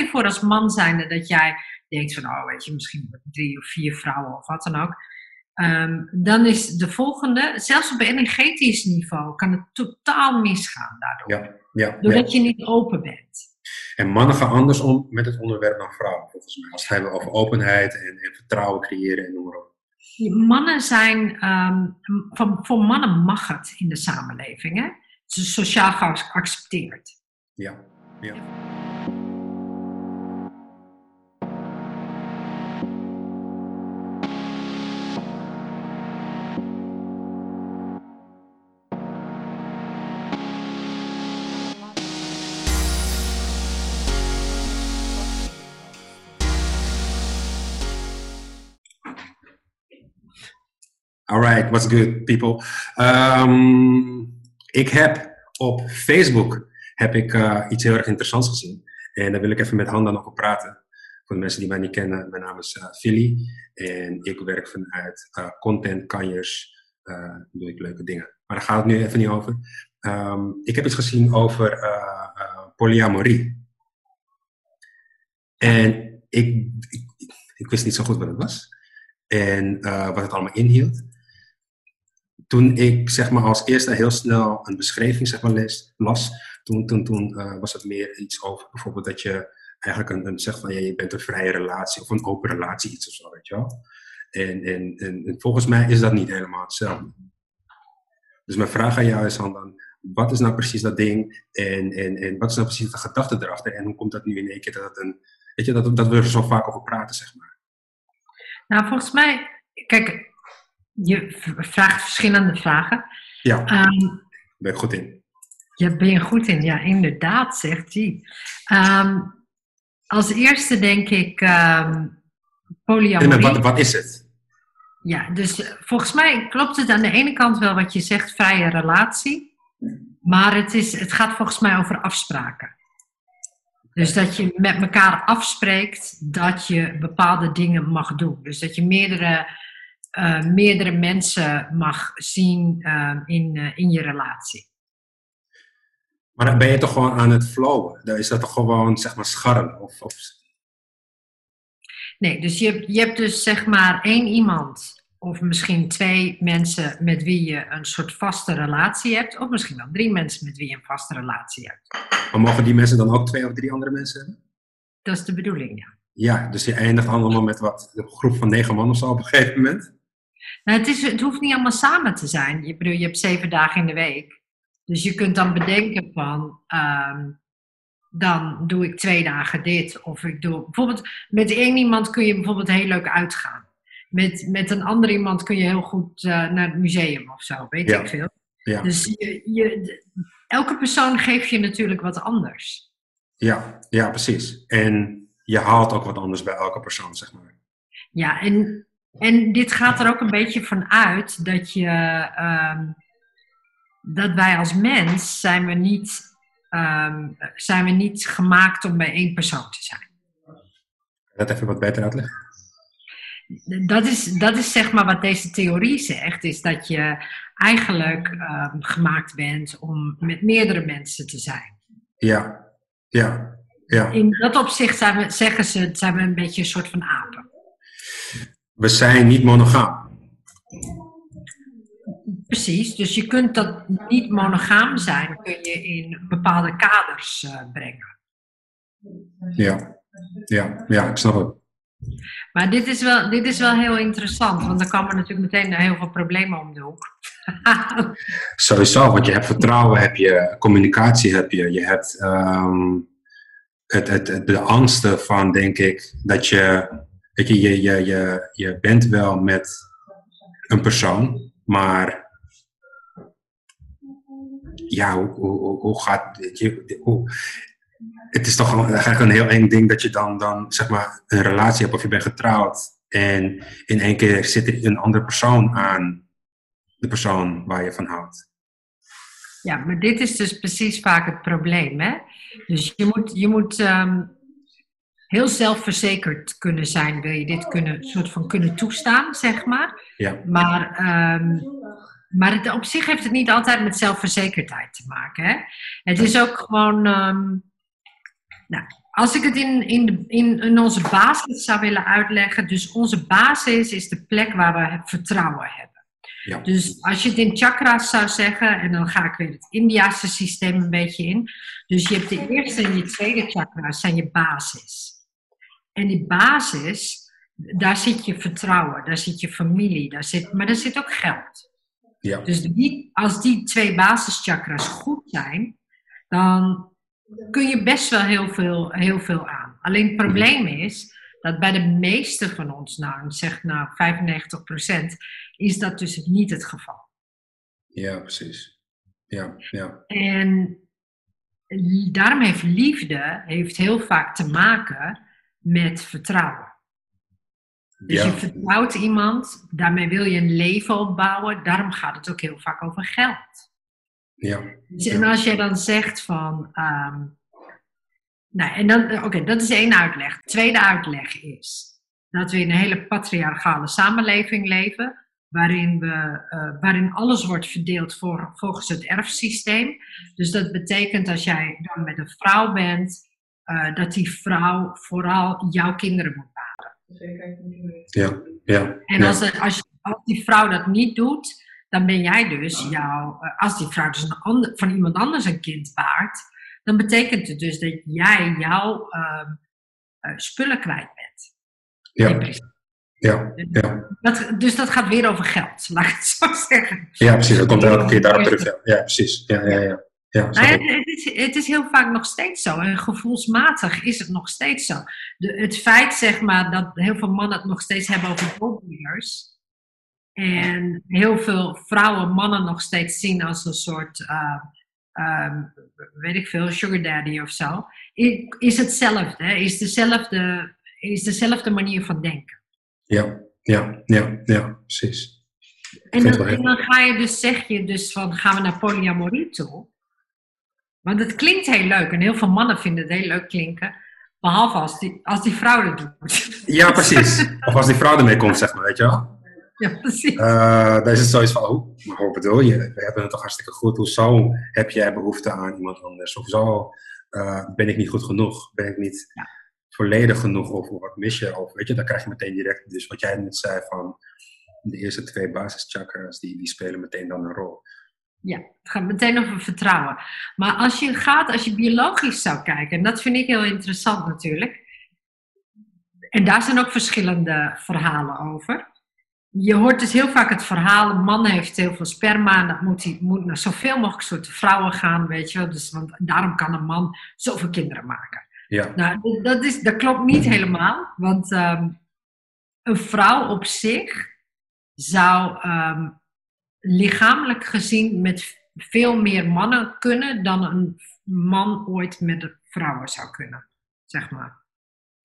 je voor als man zijnde dat jij denkt van, oh weet je, misschien drie of vier vrouwen of wat dan ook. Ehm, dan is de volgende, zelfs op energetisch niveau, kan het totaal misgaan daardoor. Ja, ja, Doordat je niet open bent. En mannen gaan anders om met het onderwerp dan vrouwen, volgens mij. Als het hebben over openheid en, en vertrouwen creëren en noem maar op. Mannen zijn, ehm, van, voor mannen mag het in de samenleving. Hè? Het is sociaal geaccepteerd. Ja, ja. Alright, what's good people? Um, ik heb op Facebook heb ik, uh, iets heel erg interessants gezien. En daar wil ik even met Handa nog op praten. Voor de mensen die mij niet kennen, mijn naam is uh, Philly. En ik werk vanuit uh, Content Kanjers. doe ik leuke dingen. Maar daar gaat het nu even niet over. Um, ik heb iets gezien over polyamorie. En ik, ik, ik, wist niet zo goed wat het was. En wat het allemaal inhield toen ik zeg maar, als eerste heel snel een beschrijving zeg maar, lees, las, toen, toen, toen uh, was het meer iets over bijvoorbeeld dat je eigenlijk een, een zegt van je bent een vrije relatie of een open relatie, iets of zo, weet je wel. En, en, en, volgens mij is dat niet helemaal hetzelfde. Dus mijn vraag aan jou is dan, wat is nou precies dat ding en, en, en wat is nou precies de gedachte erachter en hoe komt dat nu in één keer dat, het een, weet je, dat, dat we er zo vaak over praten, zeg maar. Nou, volgens mij, kijk, je vraagt verschillende vragen. Ja, um, ben ik goed in. Ja, ben je goed in. Ja, inderdaad, zegt hij. Um, als eerste denk ik um, polyamorie. En wat, wat is het? Ja, dus volgens mij klopt het aan de ene kant wel wat je zegt, vrije relatie. Maar het, is, het gaat volgens mij over afspraken. Dus dat je met elkaar afspreekt dat je bepaalde dingen mag doen. Dus dat je meerdere uh, meerdere mensen mag zien uh, in, uh, in je relatie. Maar dan ben je toch gewoon aan het flowen? Dan is dat toch gewoon, zeg maar, scharrelen? Of, of... Nee, dus je, je hebt dus zeg maar één iemand of misschien twee mensen met wie je een soort vaste relatie hebt, of misschien wel drie mensen met wie je een vaste relatie hebt. Maar mogen die mensen dan ook twee of drie andere mensen hebben? Dat is de bedoeling, ja. Ja, dus je eindigt allemaal met wat, een groep van negen man of zo op een gegeven moment? Nou, het, is, het hoeft niet allemaal samen te zijn. Je, bedoel, je hebt zeven dagen in de week. Dus je kunt dan bedenken van, um, dan doe ik twee dagen dit. Of ik doe, bijvoorbeeld met één iemand kun je bijvoorbeeld heel leuk uitgaan. Met, met een ander iemand kun je heel goed uh, naar het museum of zo, weet ik veel. Ja. Dus je, je, elke persoon geeft je natuurlijk wat anders. Ja, ja, precies. En je haalt ook wat anders bij elke persoon, zeg maar. Ja, en en dit gaat er ook een beetje van uit dat, je, um, dat wij als mens zijn we, niet, um, zijn we niet gemaakt om bij één persoon te zijn. Dat even wat beter uitleggen? Dat is, dat is zeg maar wat deze theorie zegt, is dat je eigenlijk um, gemaakt bent om met meerdere mensen te zijn. Ja, ja, ja. In dat opzicht zijn we, zeggen ze, zijn we een beetje een soort van apen we zijn niet monogaam. Precies, dus je kunt dat niet monogaam zijn, kun je in bepaalde kaders uh, brengen. Ja. ja, ja, ik snap het. Maar dit is, wel, dit is wel heel interessant, want dan komen natuurlijk meteen heel veel problemen om de hoek. Sowieso, want je hebt vertrouwen, heb je communicatie, heb je, je hebt um, het, het, het, de angsten van, denk ik, dat je Weet je, je, je, je, bent wel met een persoon, maar ja, hoe, hoe, hoe gaat je, het is toch eigenlijk een heel eng ding dat je dan, dan zeg maar een relatie hebt of je bent getrouwd en in één keer zit er een andere persoon aan de persoon waar je van houdt. Ja, maar dit is dus precies vaak het probleem. Hè? Dus je moet, je moet um, heel zelfverzekerd kunnen zijn, wil je dit kunnen, soort van kunnen toestaan, zeg maar. Ja. Maar, um, maar het, op zich heeft het niet altijd met zelfverzekerdheid te maken. Hè? Het is ook gewoon, um, nou, als ik het in, in, in, in onze basis zou willen uitleggen, dus onze basis is de plek waar we het vertrouwen hebben. Ja. Dus als je het in chakras zou zeggen, en dan ga ik weer het Indiase systeem een beetje in. Dus je hebt de eerste en je tweede chakras zijn je basis. En die basis, daar zit je vertrouwen, daar zit je familie, daar zit, maar daar zit ook geld. Ja. Dus die, als die twee basischakras goed zijn, dan kun je best wel heel veel, heel veel aan. Alleen het probleem is dat bij de meeste van ons, nou ik zeg nou 95%, is dat dus niet het geval. Ja, precies. Ja, ja. En daarom heeft liefde heeft heel vaak te maken met vertrouwen. Dus Ja, je vertrouwt iemand, daarmee wil je een leven opbouwen, daarom gaat het ook heel vaak over geld. ja, Dus, en als jij dan zegt van. ehm, nou, en dan, oké, dat is één uitleg. Tweede uitleg is dat we in een hele patriarchale samenleving leven, waarin, we, eh, waarin alles wordt verdeeld voor, volgens het erfsysteem. Dus dat betekent als jij dan met een vrouw bent, eh, dat die vrouw vooral jouw kinderen moet baren. ja, ja. En als, als, als die vrouw dat niet doet, dan ben jij dus jouw. eh, Als die vrouw dus een ander, van iemand anders een kind baart, dan betekent het dus dat jij jouw ehm, eh, spullen kwijt bent. Ja, ja, ja. Dat, dus dat gaat weer over geld, laat ik het zo zeggen. Ja, precies. Dat komt elke keer daarop terug. Ja, ja precies. Ja, ja, ja. Ja Nou het, is, het is heel vaak nog steeds zo. En gevoelsmatig is het nog steeds zo. De, het feit, zeg maar, dat heel veel mannen het nog steeds hebben over golddiggers. En heel veel vrouwen mannen nog steeds zien als een soort, ehm, weet ik veel, sugar daddy of zo. Is hetzelfde. hè? Is dezelfde, is dezelfde manier van denken. Ja, ja, ja, ja, precies. En dan, en dan ga je dus, zeg je dus van, gaan we naar polyamorie toe? Want het klinkt heel leuk en heel veel mannen vinden het heel leuk klinken. Behalve als die, als die vrouw het doet. Ja, precies. Of als die vrouw ermee komt, zeg maar, weet je wel. ja, precies. Eh dan is het zoiets van, oh, maar wat bedoel je? We hebben het toch hartstikke goed. Hoezo heb jij behoefte aan iemand anders? Hoezo eh, ben ik niet goed genoeg? Ben ik niet Ja. volledig genoeg? Of, of wat mis je? Of weet je, dan krijg je meteen direct, dus wat jij net zei van de eerste twee basischakras, die, die spelen meteen dan een rol. Ja, het gaat meteen over vertrouwen. Maar als je gaat, als je biologisch zou kijken, en dat vind ik heel interessant natuurlijk. En daar zijn ook verschillende verhalen over. Je hoort dus heel vaak het verhaal, een man heeft heel veel sperma en dat moet, hij, moet naar zoveel mogelijk soorten vrouwen gaan, weet je wel. Dus, want daarom kan een man zoveel kinderen maken. Ja, Nou, dat, is, dat klopt niet helemaal, want ehm, een vrouw op zich zou ehm, lichamelijk gezien met veel meer mannen kunnen dan een man ooit met vrouwen zou kunnen, zeg maar.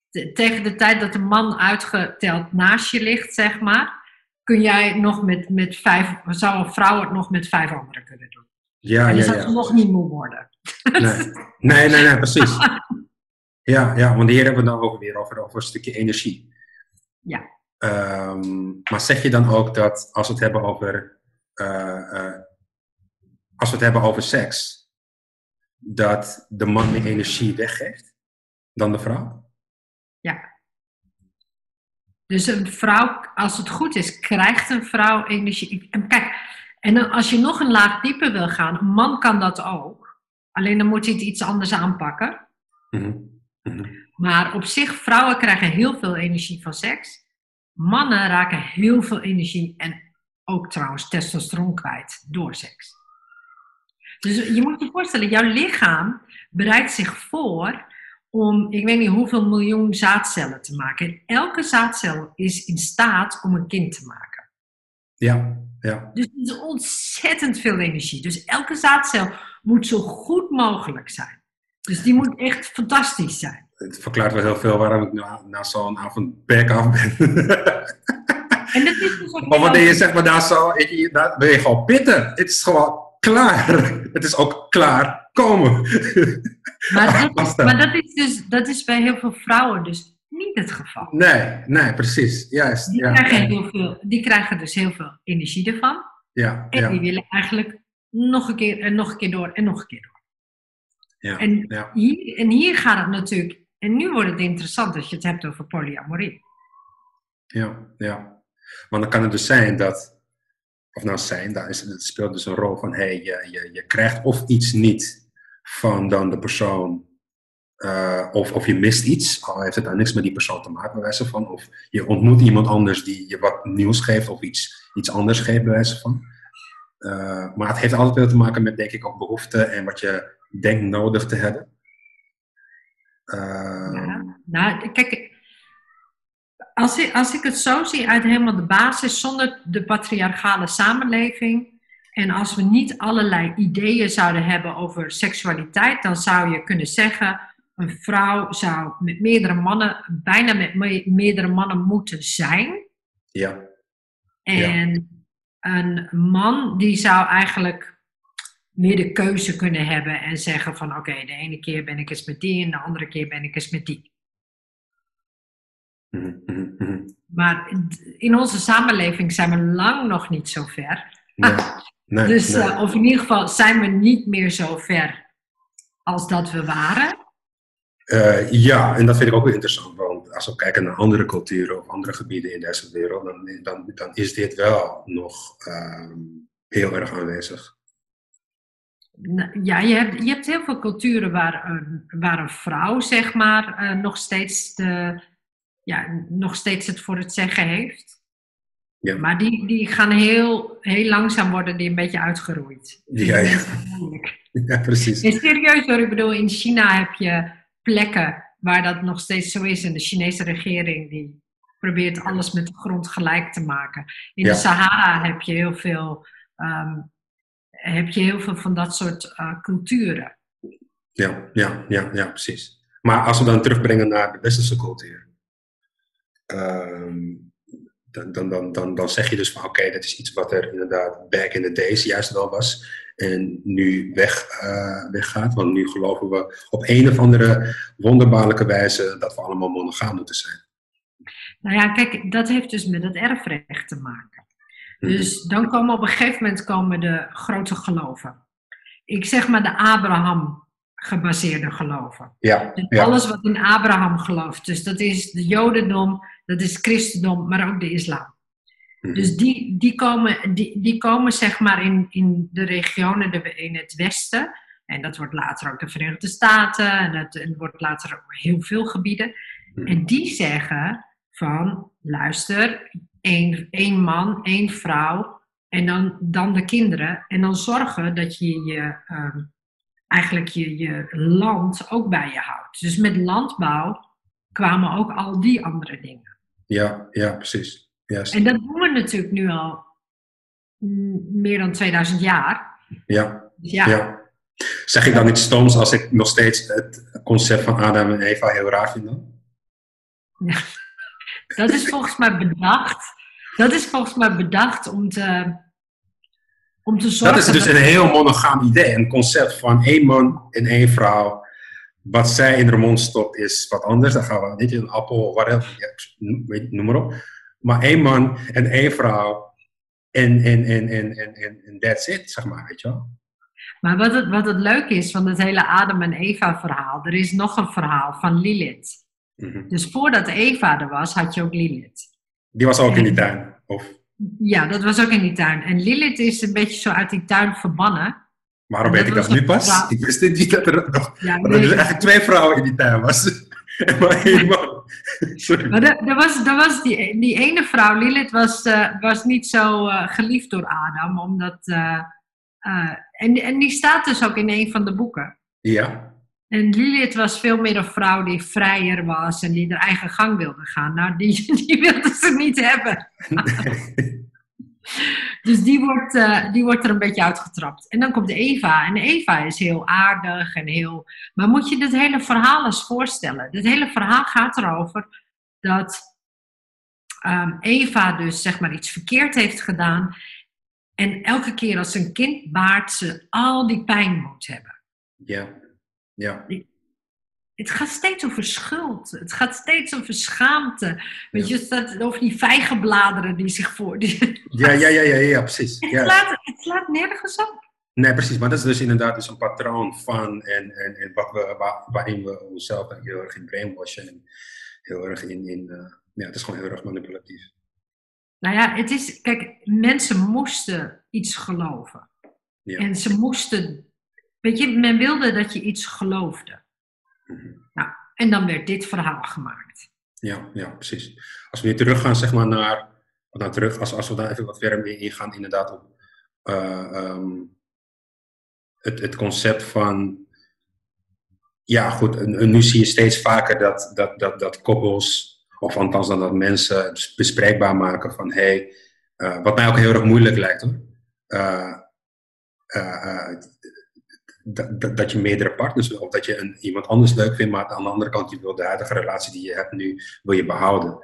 Te- tegen de tijd dat een man uitgeteld naast je ligt, zeg maar, kun jij nog met, met vijf, zou een vrouw het nog met vijf anderen kunnen doen. ja, en ja. dan zou ja. nog niet moe worden. Nee. nee, nee, nee, precies. Ja, ja, want hier hebben we het dan ook weer over, over een stukje energie. Ja. Ehm, maar zeg je dan ook dat als we het hebben over, als we het hebben over seks, dat de man meer energie weggeeft dan de vrouw? Dus een vrouw, als het goed is, krijgt een vrouw energie. En kijk, en dan als je nog een laag dieper wil gaan, een man kan dat ook. Alleen dan moet hij het iets anders aanpakken. Mhm. Mhm. Maar op zich, vrouwen krijgen heel veel energie van seks. Mannen raken heel veel energie en ook trouwens testosteron kwijt door seks. Dus je moet je voorstellen, jouw lichaam bereidt zich voor om, ik weet niet hoeveel miljoen zaadcellen te maken. En elke zaadcel is in staat om een kind te maken. Ja, ja, Dus het is ontzettend veel energie. Dus elke zaadcel moet zo goed mogelijk zijn. Dus die moet echt fantastisch zijn. het verklaart wel heel veel waarom ik na, na zo'n avond back af ben. En dat is dus ook maar wanneer je heel- zeg maar daar zo, weet je, daar ben je gewoon pitten. Het is gewoon klaar. Het is ook klaar. Komen. Maar dat, maar dat is dus dat is bij heel veel vrouwen dus niet het geval. Nee, nee, precies. Juist. Die, Ja, krijgen, heel veel, die krijgen dus heel veel energie ervan. ja, En die ja, willen eigenlijk nog een keer en nog een keer door en nog een keer door. ja, En ja. hier, en hier gaat het natuurlijk, En nu wordt het interessant als je het hebt over polyamorie. Ja, ja. Want dan kan het dus zijn dat, of nou zijn, daar is, het speelt dus een rol van, hey, je, je, krijgt of iets niet van dan de persoon, uh, of, of je mist iets, al heeft het dan niks met die persoon te maken, bij wijze van, of je ontmoet iemand anders die je wat nieuws geeft of iets, iets anders geeft, bij wijze van. Uh, maar het heeft altijd wel te maken met, denk ik, ook behoeften en wat je denkt nodig te hebben. Uh, ja. Nou, kijk, als ik, als ik het zo zie uit helemaal de basis, zonder de patriarchale samenleving. En als we niet allerlei ideeën zouden hebben over seksualiteit, dan zou je kunnen zeggen: een vrouw zou met meerdere mannen, bijna met meerdere mannen moeten zijn. Ja. En een man die zou eigenlijk meer de keuze kunnen hebben en zeggen van oké, de ene keer ben ik eens met die en de andere keer ben ik eens met die. Mhm, mhm, mhm. Maar in onze samenleving zijn we lang nog niet zo ver. Nee, dus, eh, of in ieder geval zijn we niet meer zo ver als dat we waren. Uh, ja, en dat vind ik ook wel interessant. Want als we kijken naar andere culturen of andere gebieden in deze wereld, dan, dan, dan is dit wel nog uh, heel erg aanwezig. Ja, je hebt, je hebt heel veel culturen waar, een, waar een vrouw, zeg maar, uh, nog steeds de, ja, nog steeds het voor het zeggen heeft. Ja. Maar die, die gaan heel, heel langzaam worden die een beetje uitgeroeid. Ja, ja. ja precies. Nee, serieus hoor, ik bedoel, in China heb je plekken waar dat nog steeds zo is. En de Chinese regering die probeert alles met de grond gelijk te maken. In de Sahara heb je heel veel, um, heb je heel veel van dat soort uh, culturen. Ja, ja, ja, ja, precies. Maar als we dan terugbrengen naar de westerse cultuur. Um, dan, dan, dan, dan, dan zeg je dus van oké, dat is iets wat er inderdaad back in the days juist wel was. En nu weg, uh, weggaat. Want nu geloven we op een of andere wonderbaarlijke wijze dat we allemaal monogaam moeten zijn. Nou ja, kijk, dat heeft dus met het erfrecht te maken. Mhm. Dus dan komen op een gegeven moment komen de grote geloven. Ik zeg maar de Abraham gebaseerde geloven. Ja, alles wat in Abraham gelooft. Dus dat is de Jodendom, dat is christendom, maar ook de islam. Mhm. Dus die, die, komen, die, die komen zeg maar in, in de regionen in het westen. En dat wordt later ook de Verenigde Staten. En het, wordt later ook heel veel gebieden. Mhm. En die zeggen van, luister, één, één man, één vrouw en dan, dan de kinderen. En dan zorgen dat je je, uh, eigenlijk je, je land ook bij je houdt. Dus met landbouw kwamen ook al die andere dingen. Ja, ja, precies. En dat doen we natuurlijk nu al meer dan 2000 jaar. Ja. Dus ja. ja. Zeg ik dan niet stoms als ik nog steeds het concept van Adam en Eva heel raar vind dan? Ja. Dat is volgens mij bedacht. Dat is volgens mij bedacht om te, om te zorgen... Dat is dus een heel monogaam idee. Een concept van één man en één vrouw wat zij in haar mond stopt is wat anders. Dan gaan we niet in een appel, whatever, noem maar op. Maar één man en één vrouw en, en, en, en, en, en that's it, zeg maar, weet je wel. Maar wat het, wat het leuke is van het hele Adam en Eva verhaal, er is nog een verhaal van Lilith. Mhm. Dus voordat Eva er was, had je ook Lilith. Die was ook in die tuin? Of? Ja, dat was ook in die tuin. En Lilith is een beetje zo uit die tuin verbannen. Waarom weet ik dat nu pas? Ik wist niet dat er nog. Ja, er dus eigenlijk twee vrouwen in die tuin was. maar één man. Sorry. Maar er, was, er was die, die ene vrouw, Lilith, was, uh, was niet zo uh, geliefd door Adam. Omdat, uh, en, en die staat dus ook in een van de boeken. Ja. En Lilith was veel meer een vrouw die vrijer was en die haar eigen gang wilde gaan. Nou, die, die wilde ze niet hebben. Nee. Dus die wordt, uh, die wordt er een beetje uitgetrapt. En dan komt Eva. En Eva is heel aardig en heel. Maar moet je dit hele verhaal eens voorstellen? Dit hele verhaal gaat erover dat um, Eva dus zeg maar iets verkeerd heeft gedaan. En elke keer als een kind baart, ze al die pijn moet hebben. Ja, ja het gaat steeds over schuld. Het gaat steeds over schaamte. Weet je, over die vijgenbladeren die zich voor. Die... Ja, ja, ja, ja, ja, precies. Het, Slaat, het slaat nergens op. Nee, precies. Maar dat is dus inderdaad dus een patroon van en, en, en wat we, waar, waarin we onszelf heel erg in brainwashen en heel erg in, in uh, ja, het is gewoon heel erg manipulatief. Nou ja, het is, kijk, mensen moesten iets geloven. Ja. En ze moesten, weet je, men wilde dat je iets geloofde. Mm Nou, en dan werd dit verhaal gemaakt. Ja, ja, precies. Als we nu teruggaan, zeg maar, naar, naar terug, als, als we daar even wat verder mee ingaan, inderdaad, op uh, um, het, het concept van, ja goed, nu zie je steeds vaker dat, dat, dat, dat koppels, of althans dan dat mensen bespreekbaar maken van, hé, hey, uh, wat mij ook heel erg moeilijk lijkt hoor. Uh, dat, dat je meerdere partners wil, of dat je een, iemand anders leuk vindt, maar aan de andere kant je wil de huidige relatie die je hebt nu, wil je behouden.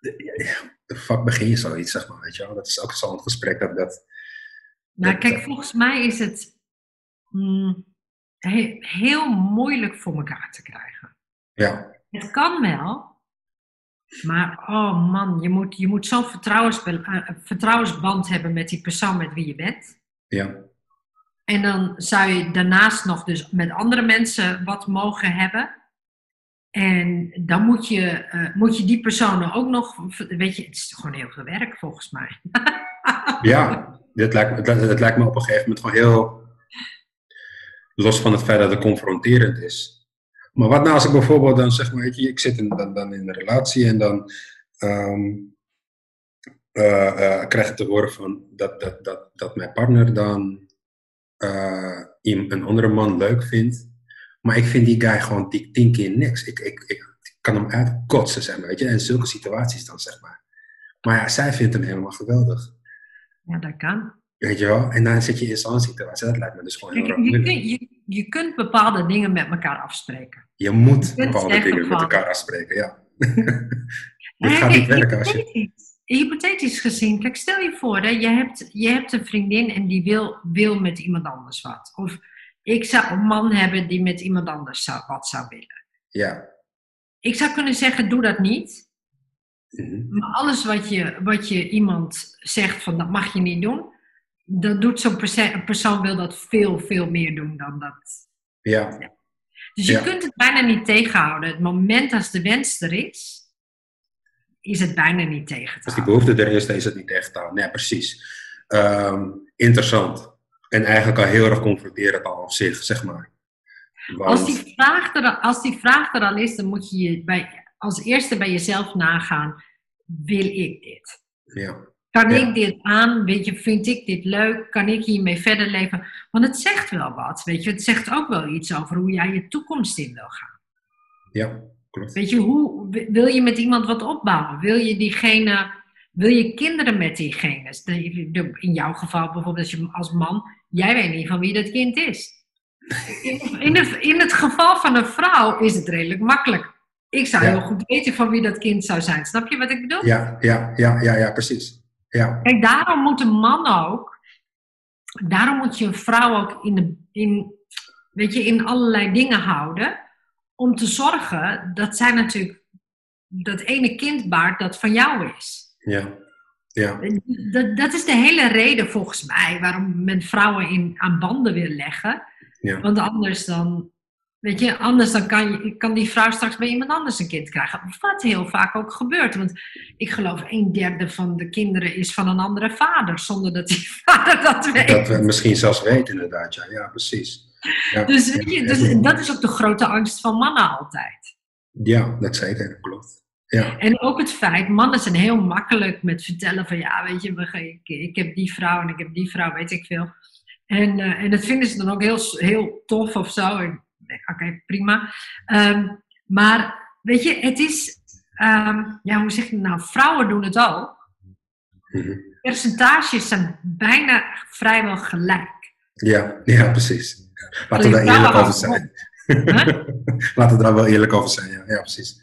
De, fuck begin je zoiets, zeg maar, weet je wel? Dat is ook zo'n gesprek dat... dat nou, kijk, volgens mij is het mm, heel moeilijk voor elkaar te krijgen. Ja. Het kan wel, maar oh man, je moet, je moet zo'n eh, vertrouwensband hebben met die persoon met wie je bent. Ja. En dan zou je daarnaast nog dus met andere mensen wat mogen hebben. En dan moet je, uh, moet je die personen ook nog, weet je, het is gewoon heel veel werk volgens mij. ja, dit lijkt, het, het lijkt me op een gegeven moment gewoon heel, los van het feit dat het confronterend is. Maar wat nou als ik bijvoorbeeld dan zeg maar, weet je, ik zit dan, dan in een relatie en dan um, uh, uh, krijg ik te horen van dat, dat, dat, dat mijn partner dan uh, een andere man leuk vindt. Maar ik vind die guy gewoon tien keer niks. Ik, ik, ik kan hem uitkotsen, zeg maar, weet je. En zulke situaties dan, zeg maar. Maar ja, zij vindt hem helemaal geweldig. Ja, dat kan. Weet je wel? En dan zit je in zo'n situatie. Dat lijkt me dus gewoon heel erg je, je, je, je, kunt bepaalde dingen met elkaar afspreken. Je moet bepaalde dingen met elkaar afspreken, ja. Het gaat niet werken als je hypothetisch gezien, kijk, stel je voor, hè, je, hebt, je hebt een vriendin en die wil, wil met iemand anders wat. Of ik zou een man hebben die met iemand anders zou, wat zou willen. Ja. Ik zou kunnen zeggen, doe dat niet. Mhm. Maar alles wat je, wat je iemand zegt van dat mag je niet doen, dat doet zo'n persoon, persoon wil dat veel, veel meer doen dan dat. Ja. Dus je kunt het bijna niet tegenhouden. Het moment als de wens er is, is het bijna niet tegen te houden. Als die behoefte er is, is het niet tegen te houden. Nee, precies. Um, interessant. En eigenlijk al heel erg confronterend al op zich, zeg maar. Want... Als, die vraag er, als die vraag er al is, dan moet je, je bij, als eerste bij jezelf nagaan, wil ik dit? Ja. Kan ik dit aan? Weet je, vind ik dit leuk? Kan ik hiermee verder leven? Want het zegt wel wat, weet je. Het zegt ook wel iets over hoe jij je toekomst in wil gaan. Ja. Weet je, hoe wil je met iemand wat opbouwen? Wil je diegene, wil je kinderen met diegene? In jouw geval bijvoorbeeld als, je, als man, jij weet niet van wie dat kind is. In, het, in het geval van een vrouw is het redelijk makkelijk. Ik zou heel goed weten van wie dat kind zou zijn. Snap je wat ik bedoel? Ja, ja, ja, ja, ja precies. Ja. Kijk, daarom moet een man ook, daarom moet je een vrouw ook in, de, in, weet je, in allerlei dingen houden om te zorgen dat zij natuurlijk dat ene kind baart dat van jou is. Ja. Ja. Dat, dat is de hele reden volgens mij waarom men vrouwen in, aan banden wil leggen. Ja. Want anders dan, weet je, anders dan kan, je, kan die vrouw straks bij iemand anders een kind krijgen. Wat heel vaak ook gebeurt. Want ik geloof een derde van de kinderen is van een andere vader, zonder dat die vader dat weet. Dat we misschien zelfs weten inderdaad, ja, ja precies. Dus, je, dus dat is ook de grote angst van mannen altijd. Ja, dat zeker, klopt. Ja. En ook het feit, mannen zijn heel makkelijk met vertellen van ja, weet je, ik, ik heb die vrouw en ik heb die vrouw, weet ik veel. En, uh, en dat vinden ze dan ook heel, heel tof of zo. Oké, prima. Um, maar weet je, het is, um, ja, hoe zeg je nou, vrouwen doen het ook. Mm Percentages zijn bijna vrijwel gelijk. Ja, ja precies. Laten we daar eerlijk over zijn. Laten we daar wel eerlijk over zijn, ja, ja precies.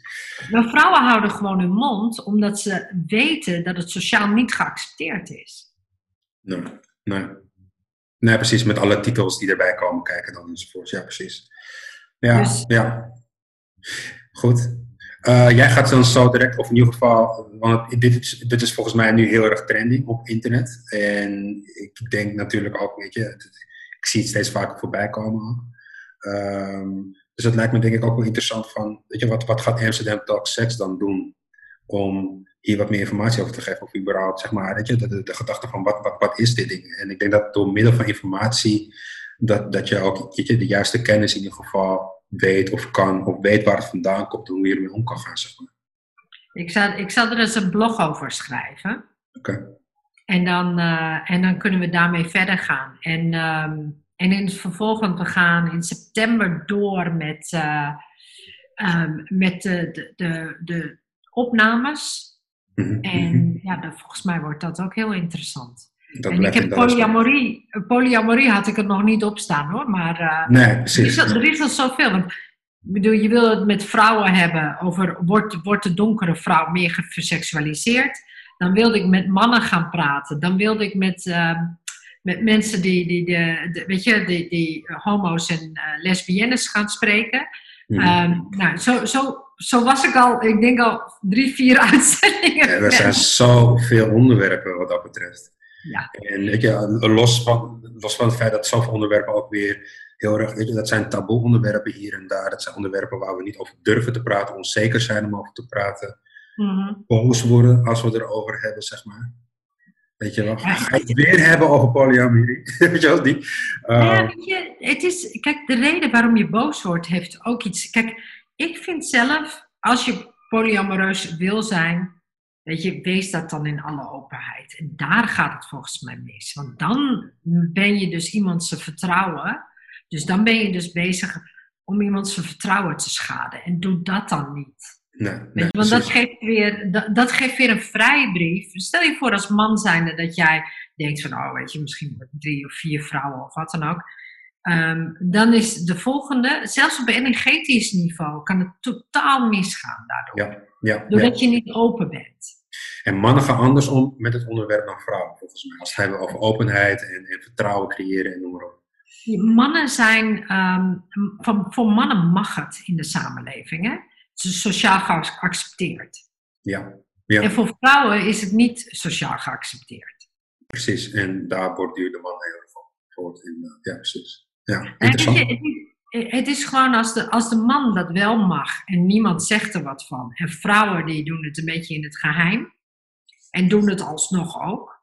Maar vrouwen houden gewoon hun mond omdat ze weten dat het sociaal niet geaccepteerd is. Nee, nee. Nee, precies, met alle titels die erbij komen kijken dan enzovoort. Ja, precies. Ja, dus... ja. Goed. Uh, jij gaat dan zo direct, of in ieder geval, want dit is, dit is volgens mij nu heel erg trending op internet. En ik denk natuurlijk ook, weet je, ik zie het steeds vaker voorbij komen. Um, dus het lijkt me denk ik ook wel interessant van, weet je, wat, wat gaat Amsterdam Talk Sex dan doen om hier wat meer informatie over te geven, of überhaupt, zeg maar, weet je, de, de, de gedachte van wat, wat, wat is dit ding? En ik denk dat door middel van informatie, dat, dat je ook weet je, de juiste kennis in ieder geval weet of kan, of weet waar het vandaan komt en hoe je ermee om kan gaan, zeg maar. Ik zal, ik zal er eens een blog over schrijven. Oké. En, dan, uh, en dan kunnen we daarmee verder gaan. En, um, en in het vervolg, want we gaan in september door met, uh, um, met de, de, de, de opnames. -hmm. En ja, dan, volgens mij wordt dat ook heel interessant. Dat en ik heb polyamorie, polyamorie had ik er nog niet op staan hoor, maar uh, nee, precies. Er, is, er is al zoveel. Want, ik bedoel, je wil het met vrouwen hebben over wordt, wordt de donkere vrouw meer geseksualiseerd? Dan wilde ik met mannen gaan praten. Dan wilde ik met, uh, met mensen die, die, de, de, weet je, die, die homo's en uh, lesbiennes gaan spreken. Mm. Um, nou, zo, zo, zo was ik al, ik denk al drie, vier uitzendingen. Ja, er zijn zoveel onderwerpen wat dat betreft. Ja. En weet je, los van, los van het feit dat zoveel onderwerpen ook weer heel erg, weet je, dat zijn taboe onderwerpen hier en daar. Dat zijn onderwerpen waar we niet over durven te praten, onzeker zijn om over te praten. Mm-hmm. Boos worden als we erover hebben, zeg maar. Weet je wel, ga je het weer hebben over polyamorie? weet je wel, die. Uh, ja, weet je, het is, kijk, de reden waarom je boos wordt heeft ook iets. Kijk, ik vind zelf, als je polyamoreus wil zijn, Weet je, wees dat dan in alle openheid. En daar gaat het volgens mij mis. Want dan ben je dus iemand zijn vertrouwen. Dus dan ben je dus bezig om iemand zijn vertrouwen te schaden. En doe dat dan niet. Nee, nee, want dat geeft, weer, dat, dat, geeft weer een vrijbrief. Stel je voor als man zijnde dat jij denkt van, oh weet je, misschien drie of vier vrouwen of wat dan ook. Um, dan is de volgende, zelfs op energetisch niveau, kan het totaal misgaan daardoor. Ja, ja, Doordat ja. je niet open bent. En mannen gaan anders om met het onderwerp dan vrouwen, volgens mij. Als het hebben over openheid en, en vertrouwen creëren en noem maar op. Mannen zijn, um, voor, voor mannen mag het in de samenleving. Hè? Sociaal geaccepteerd. Ja. ja. En voor vrouwen is het niet sociaal geaccepteerd. Precies, en daar borduurt de man heel erg voor. Ja, precies. Ja, interessant. het is gewoon als de, als de man dat wel mag en niemand zegt er wat van. En vrouwen die doen het een beetje in het geheim. En doen het alsnog ook.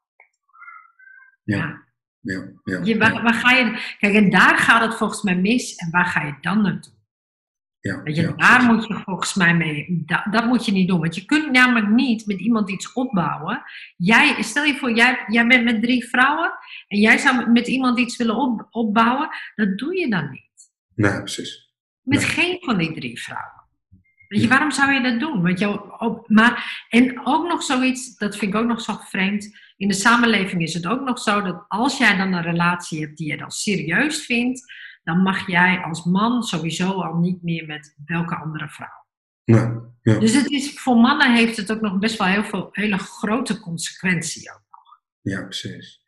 Ja. Ja, ja, Je, waar, waar ga je, kijk, en daar gaat het volgens mij mis. En waar ga je dan naartoe? Ja, Weet je, ja, daar moet je volgens mij mee. Dat, dat moet je niet doen. Want je kunt namelijk niet met iemand iets opbouwen. Jij, stel je voor, jij, jij bent met drie vrouwen. En jij zou met iemand iets willen op, opbouwen. Dat doe je dan niet. Nee, precies. Met Nee. geen van die drie vrouwen. Weet je, waarom zou je dat doen? Want jou, ook, maar, en ook nog zoiets, dat vind ik ook nog zo vreemd. In de samenleving is het ook nog zo dat als jij dan een relatie hebt die je dan serieus vindt, dan mag jij als man sowieso al niet meer met welke andere vrouw. Nee, ja. Dus het is, voor mannen heeft het ook nog best wel heel veel hele grote consequenties. Ook. ja, precies.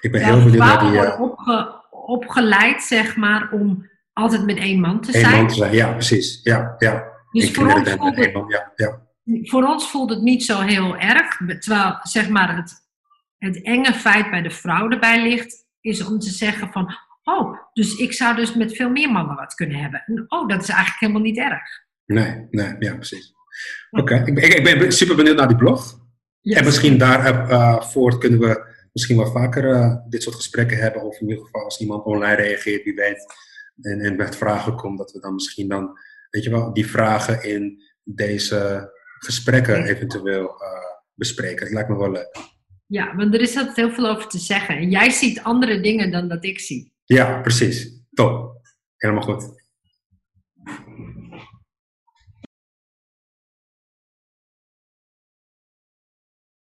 Ik ben Terwijl heel benieuwd naar die... eh, worden opge, opgeleid, zeg maar, om altijd met één man te zijn. man te zijn. Ja, precies. Ja, ja. Dus ik voor ons, voelt het, man. Ja, ja. voor ons voelt het niet zo heel erg. Terwijl, zeg maar, het, het enge feit bij de vrouw erbij ligt, is om te zeggen van, oh, dus ik zou dus met veel meer mannen wat kunnen hebben. En, oh, dat is eigenlijk helemaal niet erg. Nee, nee, ja, precies. Oké, ik, ben, ik ben super benieuwd naar die blog. En misschien daarvoor kunnen we misschien wel vaker eh, dit soort gesprekken hebben. Of in ieder geval als iemand online reageert, wie weet. En, en met vragen komt, dat we dan misschien dan, weet je wel, die vragen in deze gesprekken eventueel eh, bespreken. Dat lijkt me wel leuk. Ja, want er is altijd heel veel over te zeggen. En jij ziet andere dingen dan dat ik zie. Ja, precies. Top. Helemaal goed.